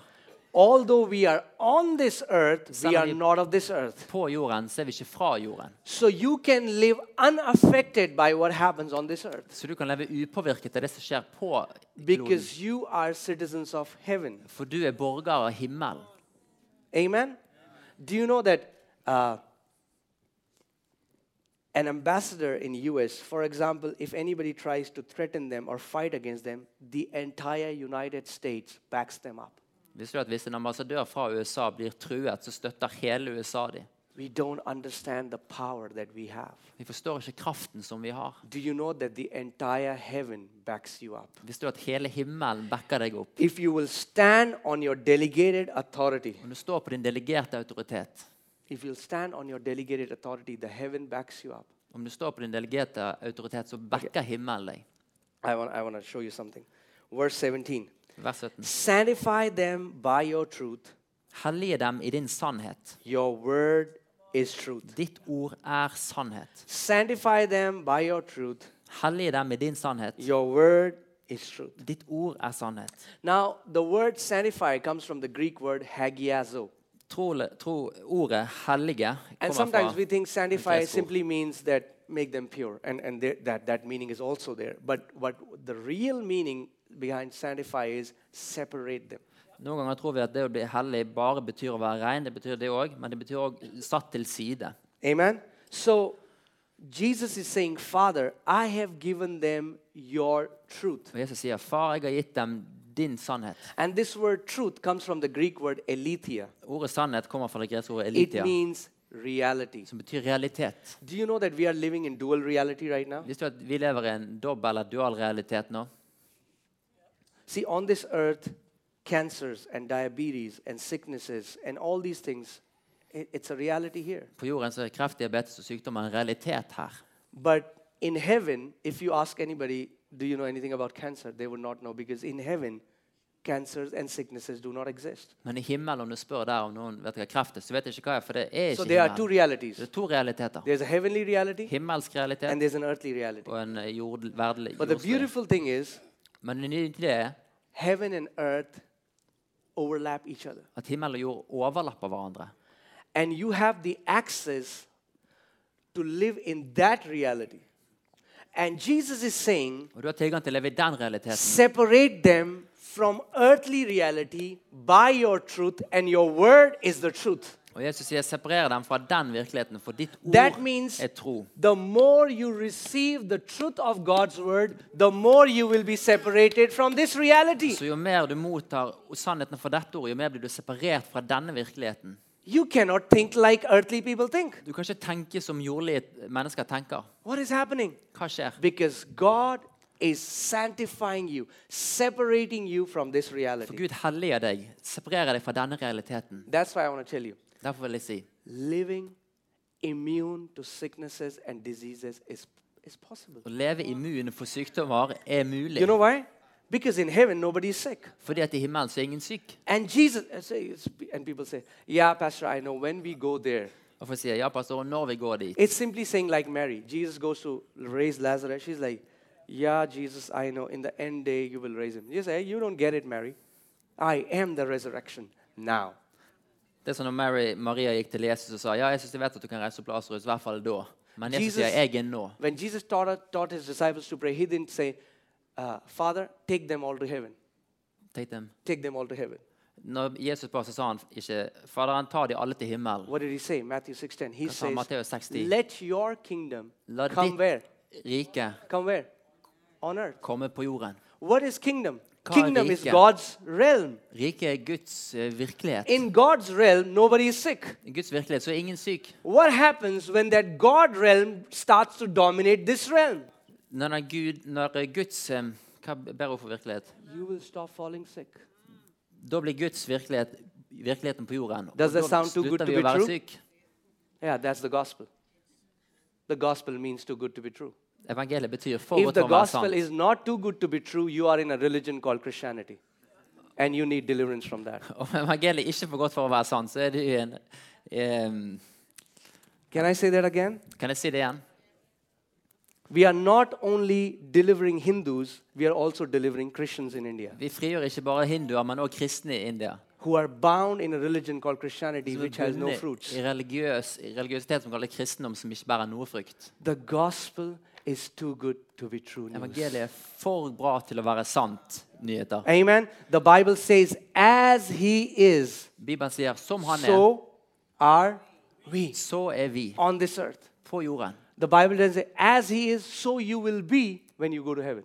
Although we are on this earth, we are not of this earth. På jorden så er vi ikke fra jorden. So you can live unaffected by what happens on this earth Så du kan leve upåvirket av det som skjer på kloden. because you are citizens of heaven. For du er borger av himmelen. Amen. Do you know that uh, an ambassador in US, for example, if anybody tries to threaten them or fight against them, the entire United States backs them up. Visste du at Hvis en ambassadør fra USA blir truet, så støtter hele USA dem? We don't understand the power that we have. Vi forstår ikke kraften som vi har. Do you know that the entire heaven backs you up? Visste du at hele himmelen backer deg opp? If you will stand on your delegated authority, Om du står på din delegerte autoritet, if you'll stand on your delegated authority, the heaven backs you up. om du står på din delegerte autoritet, så backer himmelen deg. I want, I want to show you something. Verse 17 Vers 17. Sanctify them by your truth. Hellige dem i din sannhet. Your word is truth. Ditt ord er sannhet. Sanctify them by your truth. Hellige dem i din sannhet. Your word is truth. Ditt ord er sannhet. Now, the word sanctify comes from the Greek word hagiazo. Tro, tro ordet hellige And sometimes we think sanctify simply means that make them pure, and, and there, that, that meaning is also there. But what the real meaning behind sanctify is separate them. Noen ganger tror vi at det å bli hellig bare betyr å være rein. Det betyr det òg, men det betyr òg satt til side. Amen? So, Jesus is saying, Father, I have given them your truth. Og Jesus sier, 'Far, jeg har gitt dem din sannhet'. And this word truth comes from the Greek word elethia. Ordet sannhet kommer fra det greske ordet It elitia, means reality. som betyr realitet. Do you know that we are living in dual reality right now? Visste du at vi lever i en dobbel eller dual realitet nå? See, on this earth, cancers and diabetes and sicknesses and all these things, it's a reality here. På jorden så er kreft, diabetes og sykdom en realitet her. But in heaven, if you ask anybody, do you know anything about cancer? They would not know because in heaven, cancers and sicknesses do not exist. Men i himmelen, om du spør der om noen vet hva kreft er, så vet de ikke hva er, for det er So there are two realities. Det er to realiteter. There's a heavenly reality Himmelsk and there's an earthly reality. og en eh, jord, verdelig But the beautiful thing is, Men det er heaven and earth overlap each other. at himmel og jord overlapper hverandre. And you have the access to live in that reality. And Jesus is saying, Og du har tilgang til å leve i den realiteten. separate them from earthly reality by your truth, and your word is the truth. Og Jesus sier separer dem fra den virkeligheten, for ditt That ord means er tro. the more you receive the truth of God's word, the more you will be separated from this reality. Så jo mer du mottar sannheten for dette ordet, jo mer blir du separert fra denne virkeligheten. You cannot think like earthly people think. Du kan ikke tenke som jordlige mennesker tenker. What is happening? Hva skjer? Because God is sanctifying you, separating you from this For reality. Gud helliger deg, separerer deg fra denne realiteten. That's why I want to tell you Derfor vil jeg si living immune to sicknesses and diseases is, is possible. å leve immun for sykdommer er mulig. You know why? Because in heaven, nobody is sick. Fordi at i himmelen så er ingen syk. And Jesus, I say- and people say, Yeah, Pastor, I know when we go there. Og for å si, ja, pastor, når vi går dit It's simply saying, like Mary, Jesus goes to raise Lazarus. She's like, Yeah, Jesus, I know in the end day you will raise him. You say, You don't get it, Mary. I am the resurrection now. Det er som når Mary, Maria gikk til Jesus og sa ja, jeg synes jeg vet at du kan reise opp Lasarus, i hvert fall da. Men Jesus, Jesus- sier jeg er nå. When Jesus taught, taught his disciples to pray, he didn't say, uh, Father, take them all to heaven. Take them. Take them all to heaven. Når Jesus ba, så sa han ikke Faderen, ta de alle til himmelen. What did he say? Matthew 6.10. He says, Matteus 60? let your kingdom La come where? rike Come where? On earth. komme på jorden. What is kingdom? Kingdom is? God's realm. Riket er Guds eh, virkelighet. In God's realm, nobody is sick. I Guds virkelighet så er ingen syk. What happens when that God realm starts to dominate this realm? Når, Gud, når eh, Guds eh, Hva ber hun for virkelighet? You will stop falling sick. Da blir Guds virkelighet virkeligheten på jorden. Does that sound too good to be true? syk. Yeah, that's the gospel. The gospel means too good to be true. Evangeliet betyr for If the være gospel sant. is not too good to be true, you are in a religion called Christianity. And you need deliverance from that. Om evangeliet ikke er for godt for å være sant, så er det en em, Can I say that again? Kan jeg si det igjen? We are not only delivering Hindus, we are also delivering Christians in India Vi frigjør ikke bare hinduer, men også kristne i India. who are bound in a religion called Christianity Som which er has no bundet fruits. i religiøs, i religiøsitet som kaller kristendom, som ikke bærer noe frukt. The gospel is too good to be true. Evangeliet er for bra til å være sant nyheter. Amen. The Bible says, as he is, Bibelen sier som han er, so are we så er vi on this earth. på jorden. The Bible doesn't say, as he is, so you will be when you go to heaven.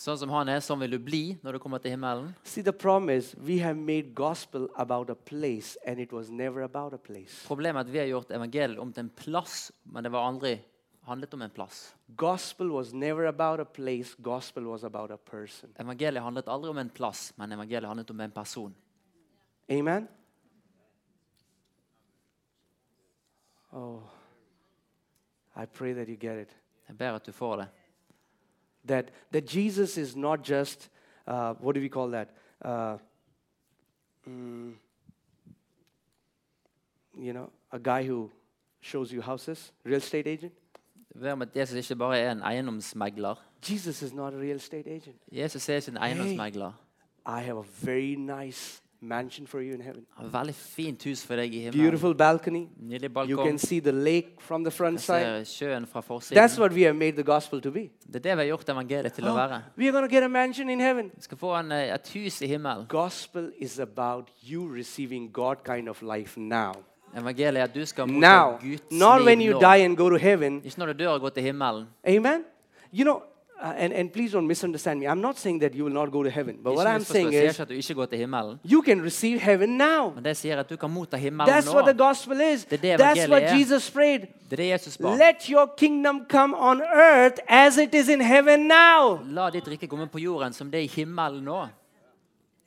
Sånn som han er, sånn vil du bli når du kommer til himmelen. See, the problem is we have made gospel about a place, and it was never about a place. Problemet er at vi har gjort evangeliet om til en plass, men det var aldri handlet om en plass. Gospel was never about a place, gospel was about a person. Evangeliet handlet aldri om en plass, men evangeliet handlet om en person. Amen? Oh, I pray that you get it. Jeg ber at du får det. That, that Jesus is not just, uh, what do we call that? Uh, mm, you know, a guy who shows you houses, real estate agent. Ber om at Jesus ikke bare er en eiendomsmegler. Jesus is not a real estate agent. Jesus er ikke en eiendomsmegler. I have a very nice mansion for you in heaven. Han har et veldig fint hus for deg i himmelen. Beautiful balcony. Nydelig You can see the lake from the front side. sjøen fra That's what we have made the gospel to be. Det er det vi har gjort evangeliet til å være. We are going to get a mansion in heaven. Vi skal få en, eh, et hus i himmelen. Gospel is about you receiving God kind of life now. Evangeliet er at du skal motta Now, Guds not when you die and go to heaven. Ikke når du dør og går til himmelen. Amen. You know, uh, and, and please don't misunderstand me. I'm not saying that you will not go to heaven. But what I'm saying is ikke at du ikke går til himmelen. you can receive heaven now. Men det sier at du kan motta himmelen That's what the gospel is. Er That's what er. Jesus prayed. Det det Jesus ba. Let your kingdom come on earth as it is in heaven now. La ditt rike komme på jorden som det i himmelen nå.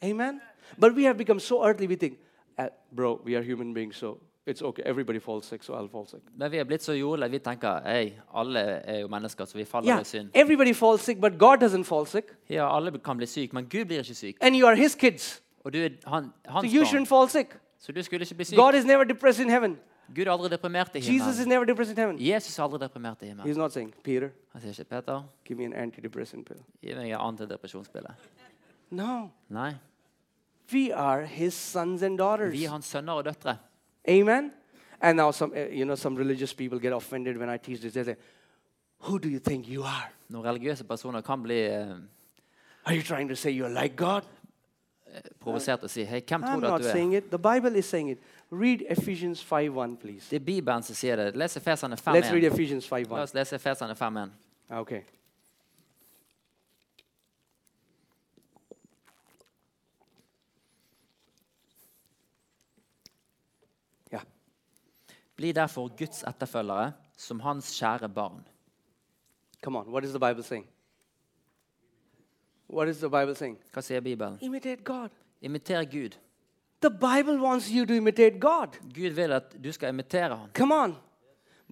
Amen. But we have become so earthly, we think, uh, bro, we are human beings, so okay. Everybody falls sick, so I'll fall sick. Men vi er blitt så jordlige. Vi tenker hey, alle er jo mennesker, så vi faller Yeah, i synd. everybody falls sick, but God doesn't fall sick. Ja, alle kan bli syk, men Gud blir ikke syk. And you are His kids, Og du er han, so hans you shouldn't fall sick. så du skulle ikke bli syk. God is never depressed in heaven. Gud er aldri deprimert i Jesus is himmelen. never depressed in heaven. Jesus er aldri deprimert i himmelen. Not saying, Peter, Han sier ikke, Peter, give me an antidepressant pill. gi meg en antidepresjonspille. No, Nei. we are His sons and daughters. Vi er hans sønner og døtre. Amen. And now some, uh, you know, some religious people get offended when I teach this. They say, "Who do you think you are? Når religiøse personer kan bli eh, Are you trying to say you're like God?" provosert og si hei, hvem I'm tror du not at du er? saying it. The Bible is saying it. Read Ephesians 5:1, please. Det er Bibelen som sier det. Les Efeserne Let's read Ephesians 5.1. Ephesians La 5:1. oss lese Efeserne 5.1. Okay. Bli derfor Guds etterfølgere som hans kjære barn. Come on. What is the Bible saying? What is the Bible saying? Hva sier Bibelen? Imitate God. Imiter Gud. The Bible wants you to imitate God. Gud vil at du skal imitere ham. Come on.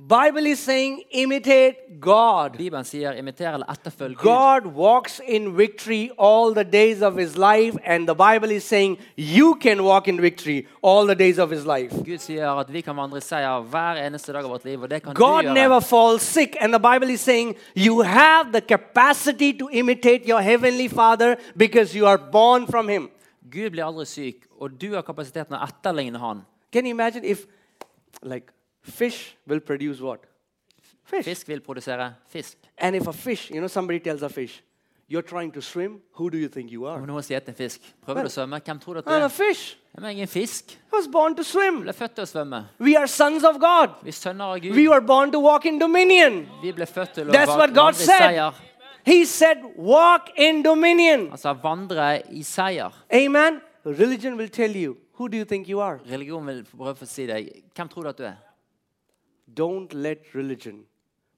Bible is saying imitate God. Bibelen sier imitere eller etterfølg Gud. God walks in victory all the days of his life, and the Bible is saying you can walk in victory all the days of his life. Gud sier at vi kan vandre i seier hver eneste dag av vårt liv, og det kan God du gjøre. never falls sick, and the Bible is saying you have the capacity to imitate your heavenly Father because you are born from him. Gud blir aldri syk, og du har kapasiteten å etterligne han. Can you imagine if, like, fish will produce what? Fish. Fisk vil produsere fisk. And if a fish, you know, somebody tells a fish, you're trying to swim, who do you think you Om are? noen sier til en fisk, prøver du å svømme, hvem tror du at du I'm a er? fish. Jeg er ingen fisk. I was born to swim. ble født til å svømme. We are sons of God. Vi er sønner av We Gud. were born to walk in dominion. Vi ble født til å That's what God vandre i said. seier. He said, walk in dominion. Sa 'vandre i seier'. Amen. Religion will tell you, who do you think you are? Religion vil prøve å si deg hvem tror du at du er. Don't let religion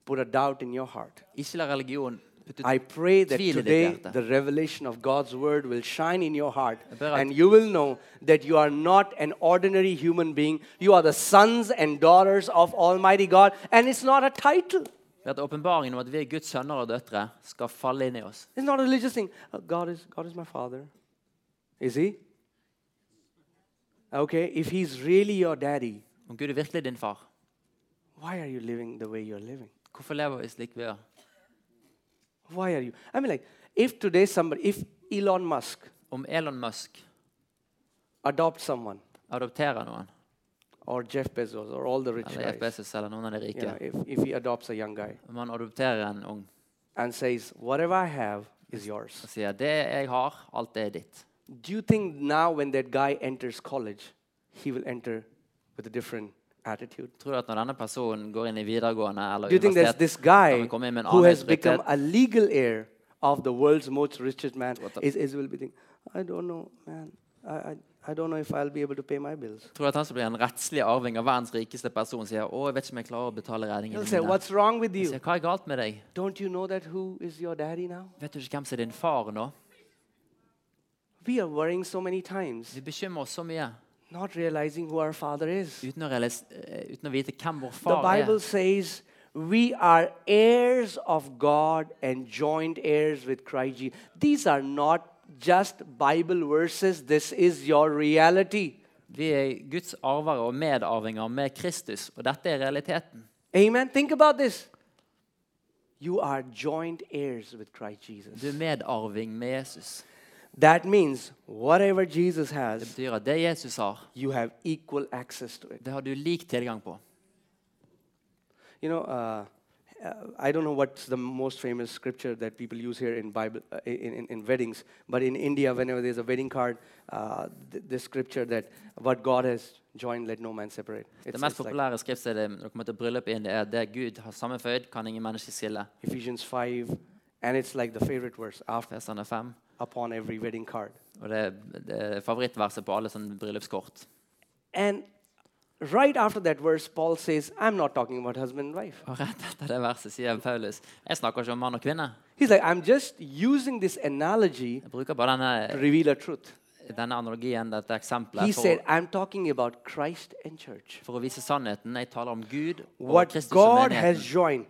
put a doubt in your heart. Ikke la religion I pray that tvil i ditt today the revelation of God's word will shine in your heart at- and you will know that you are not an ordinary human being. You are the sons and daughters of Almighty God, and it's not a title. Ved at åpenbaringen om at vi er Guds sønner og døtre, skal falle inn i oss. It's not a religious thing. Uh, God is God is my father. Is he? Okay, if he's really your daddy, Om Gud er virkelig din far, why are you living the way you're living? hvorfor lever vi slik vi gjør? Why are you? I mean, like, if today somebody, if Elon Musk Om Elon Musk adopts someone, adopterer noen, or Jeff Bezos, or all the rich eller Jeff guys, Bezos eller noen av de you know, rike, if, if he adopts a young guy om han adopterer en ung and says, whatever I have is yours, og sier 'det jeg har, alt det er ditt', do you think now when that guy enters college, he will enter with a different attitude? tror du at når denne personen går inn i videregående eller Do you think there's this guy vi komme inn med en who has become a legal heir of the world's most richest man is, is will be thinking, I don't know, man. I, I, I don't know if I'll be able to pay my bills. Tror at han som blir en rettslig arving av verdens rikeste person, sier 'Å, jeg vet ikke om jeg klarer å betale He'll regningene say, mine'? What's wrong with you? sier, 'Hva er galt med deg? Don't you know that who is your daddy now? Vet du ikke hvem som er din far nå?' We are worrying so many times, Vi bekymrer oss så mye not realizing who our father is. uten å, eh, uten å vite hvem vår The far Bible er. says we are heirs of God and joint heirs with Christ Jesus. These are not just Bible verses, this is your reality. Vi er Guds arvere og medarvinger med Kristus, og dette er realiteten. Amen. Think about this. You are joint heirs with Christ Du er medarving med Jesus. That means whatever Jesus Det has, betyr at det Jesus har, you have equal access to it. det har du lik tilgang på. You know, uh, uh, I don't know what's the most famous scripture that people use here in Bible uh, in, in, in weddings, but in India, whenever there's a wedding card, uh, th- the scripture that what God has joined, let no man separate. Det It's, mest it's like populære skriftstedet når det kommer til bryllup i India, er det Gud har sammenføyd, kan ingen menneske skille. Ephesians five, and it's like the favorite verse after Feserne 5. upon every wedding card. Og det det er favorittverset på alle sånne bryllupskort. And right after that verse, Paul says, "I'm not talking about husband and wife." Og rett etter det verset sier Paulus jeg snakker ikke om mann og kvinne. He's like, "I'm just using this analogy Jeg bruker bare to denne, reveal a truth." denne analogien, dette He eksempelet, said, for, "I'm talking about Christ and church." for å vise sannheten. Jeg taler om Gud og What Kristus og God has menigheten. joined,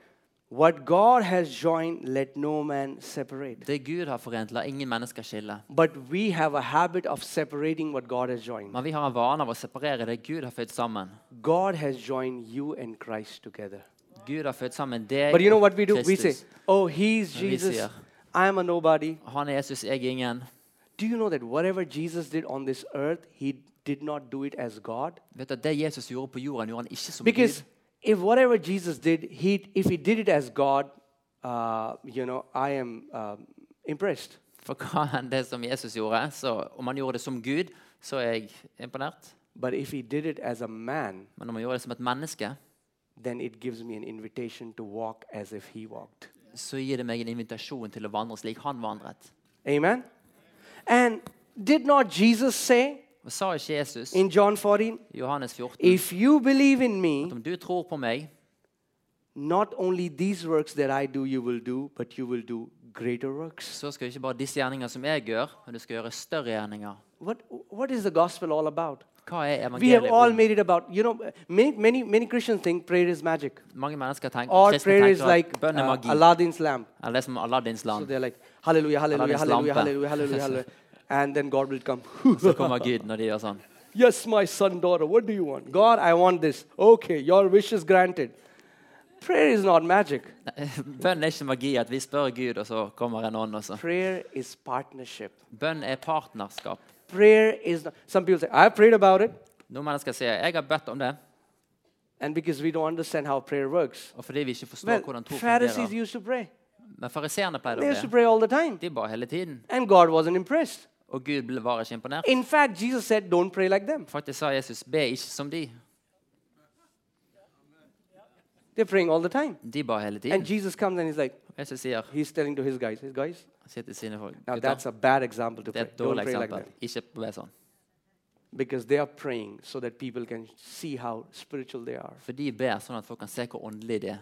what God has joined, let no man separate. Det Gud har forent, la ingen mennesker skille. But we have a habit of separating what God has joined. Men vi har en vane av å separere det Gud har født sammen. God has joined you and Christ together. Gud har født sammen deg But you know what we do? We say, Kristus. "Oh, he's Men vi Jesus. sier- I'm a nobody." Han er Jesus, jeg er ingen. Do you know that whatever Jesus did on this earth, he did not do it as God? Vet du at Det Jesus gjorde på jorden, gjorde han ikke som Because Gud. If whatever Jesus did, he if he did it as God, uh, you know, I am uh, impressed. For hva enn det som Jesus gjorde, så om han gjorde det som Gud, så er jeg imponert. But if he did it as a man, Men om han gjorde det som et menneske, then it gives me an invitation to walk as if he walked. så gir det meg en invitasjon til å vandre slik han vandret. Amen. And did not Jesus say Sa ikke Jesus in John 14, i Johannes 14 if you believe in me, at om du tror på meg, not only these works that I do you will do, but you will do greater works. så skal ikke bare disse gjerninger som jeg gjør, men du skal gjøre større gjerninger. What what is the gospel all about? Hva er We have evangeliet all om? made it about, you know, many, many, many Christians think prayer is magic. Mange mennesker tenker, Or kristne prayer is tenker like at bønn er uh, magi. Aladdin's lamp. Eller det er som Aladdins So land. they're like, hallelujah, hallelujah, Aladdin's hallelujah, hallelujah, hallelujah, hallelujah. And then God will come. Så kommer Gud når de gjør sånn. yes, my son, daughter, what do you want? God, I want this. Okay, your wish is granted. Prayer is not magic. Bønn er ikke magi, at vi spør Gud, og så kommer en ånd også. Prayer is partnership. Bønn er partnerskap. Prayer is not, some people say, I've prayed about it. Noen mennesker sier jeg har bedt om det, And because we don't understand how prayer works. og fordi vi ikke forstår Well, hvordan tro Pharisees fungerer. used to pray. Men fariseerne pleide They used to pray all the time. De ba hele tiden. And God wasn't impressed. Og Gud var ikke imponert. In fact, Jesus said, don't pray like them. Faktisk sa Jesus, be ikke som de. They're praying all the time. De ba hele tiden. And. Jesus comes and he's like, Jesus sier, he's telling to his guys, his guys, han sier til sine folk now that's a bad example to er pray. Don't pray like that. Ikke be sånn. Because they are praying so that people can see how spiritual they are. For de ber sånn at folk kan se hvor de er.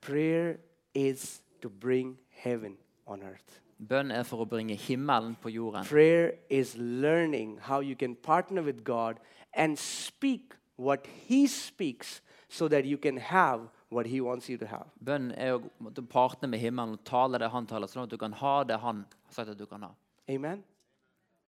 Prayer is to bring heaven on earth. Bønn er for å bringe himmelen på jorden. Prayer is learning how you can partner with God and speak what He speaks so that you can have what He wants you to have. Bønn er å partne med himmelen og tale det han taler, sånn at du kan ha det han har sagt at du kan ha. Amen?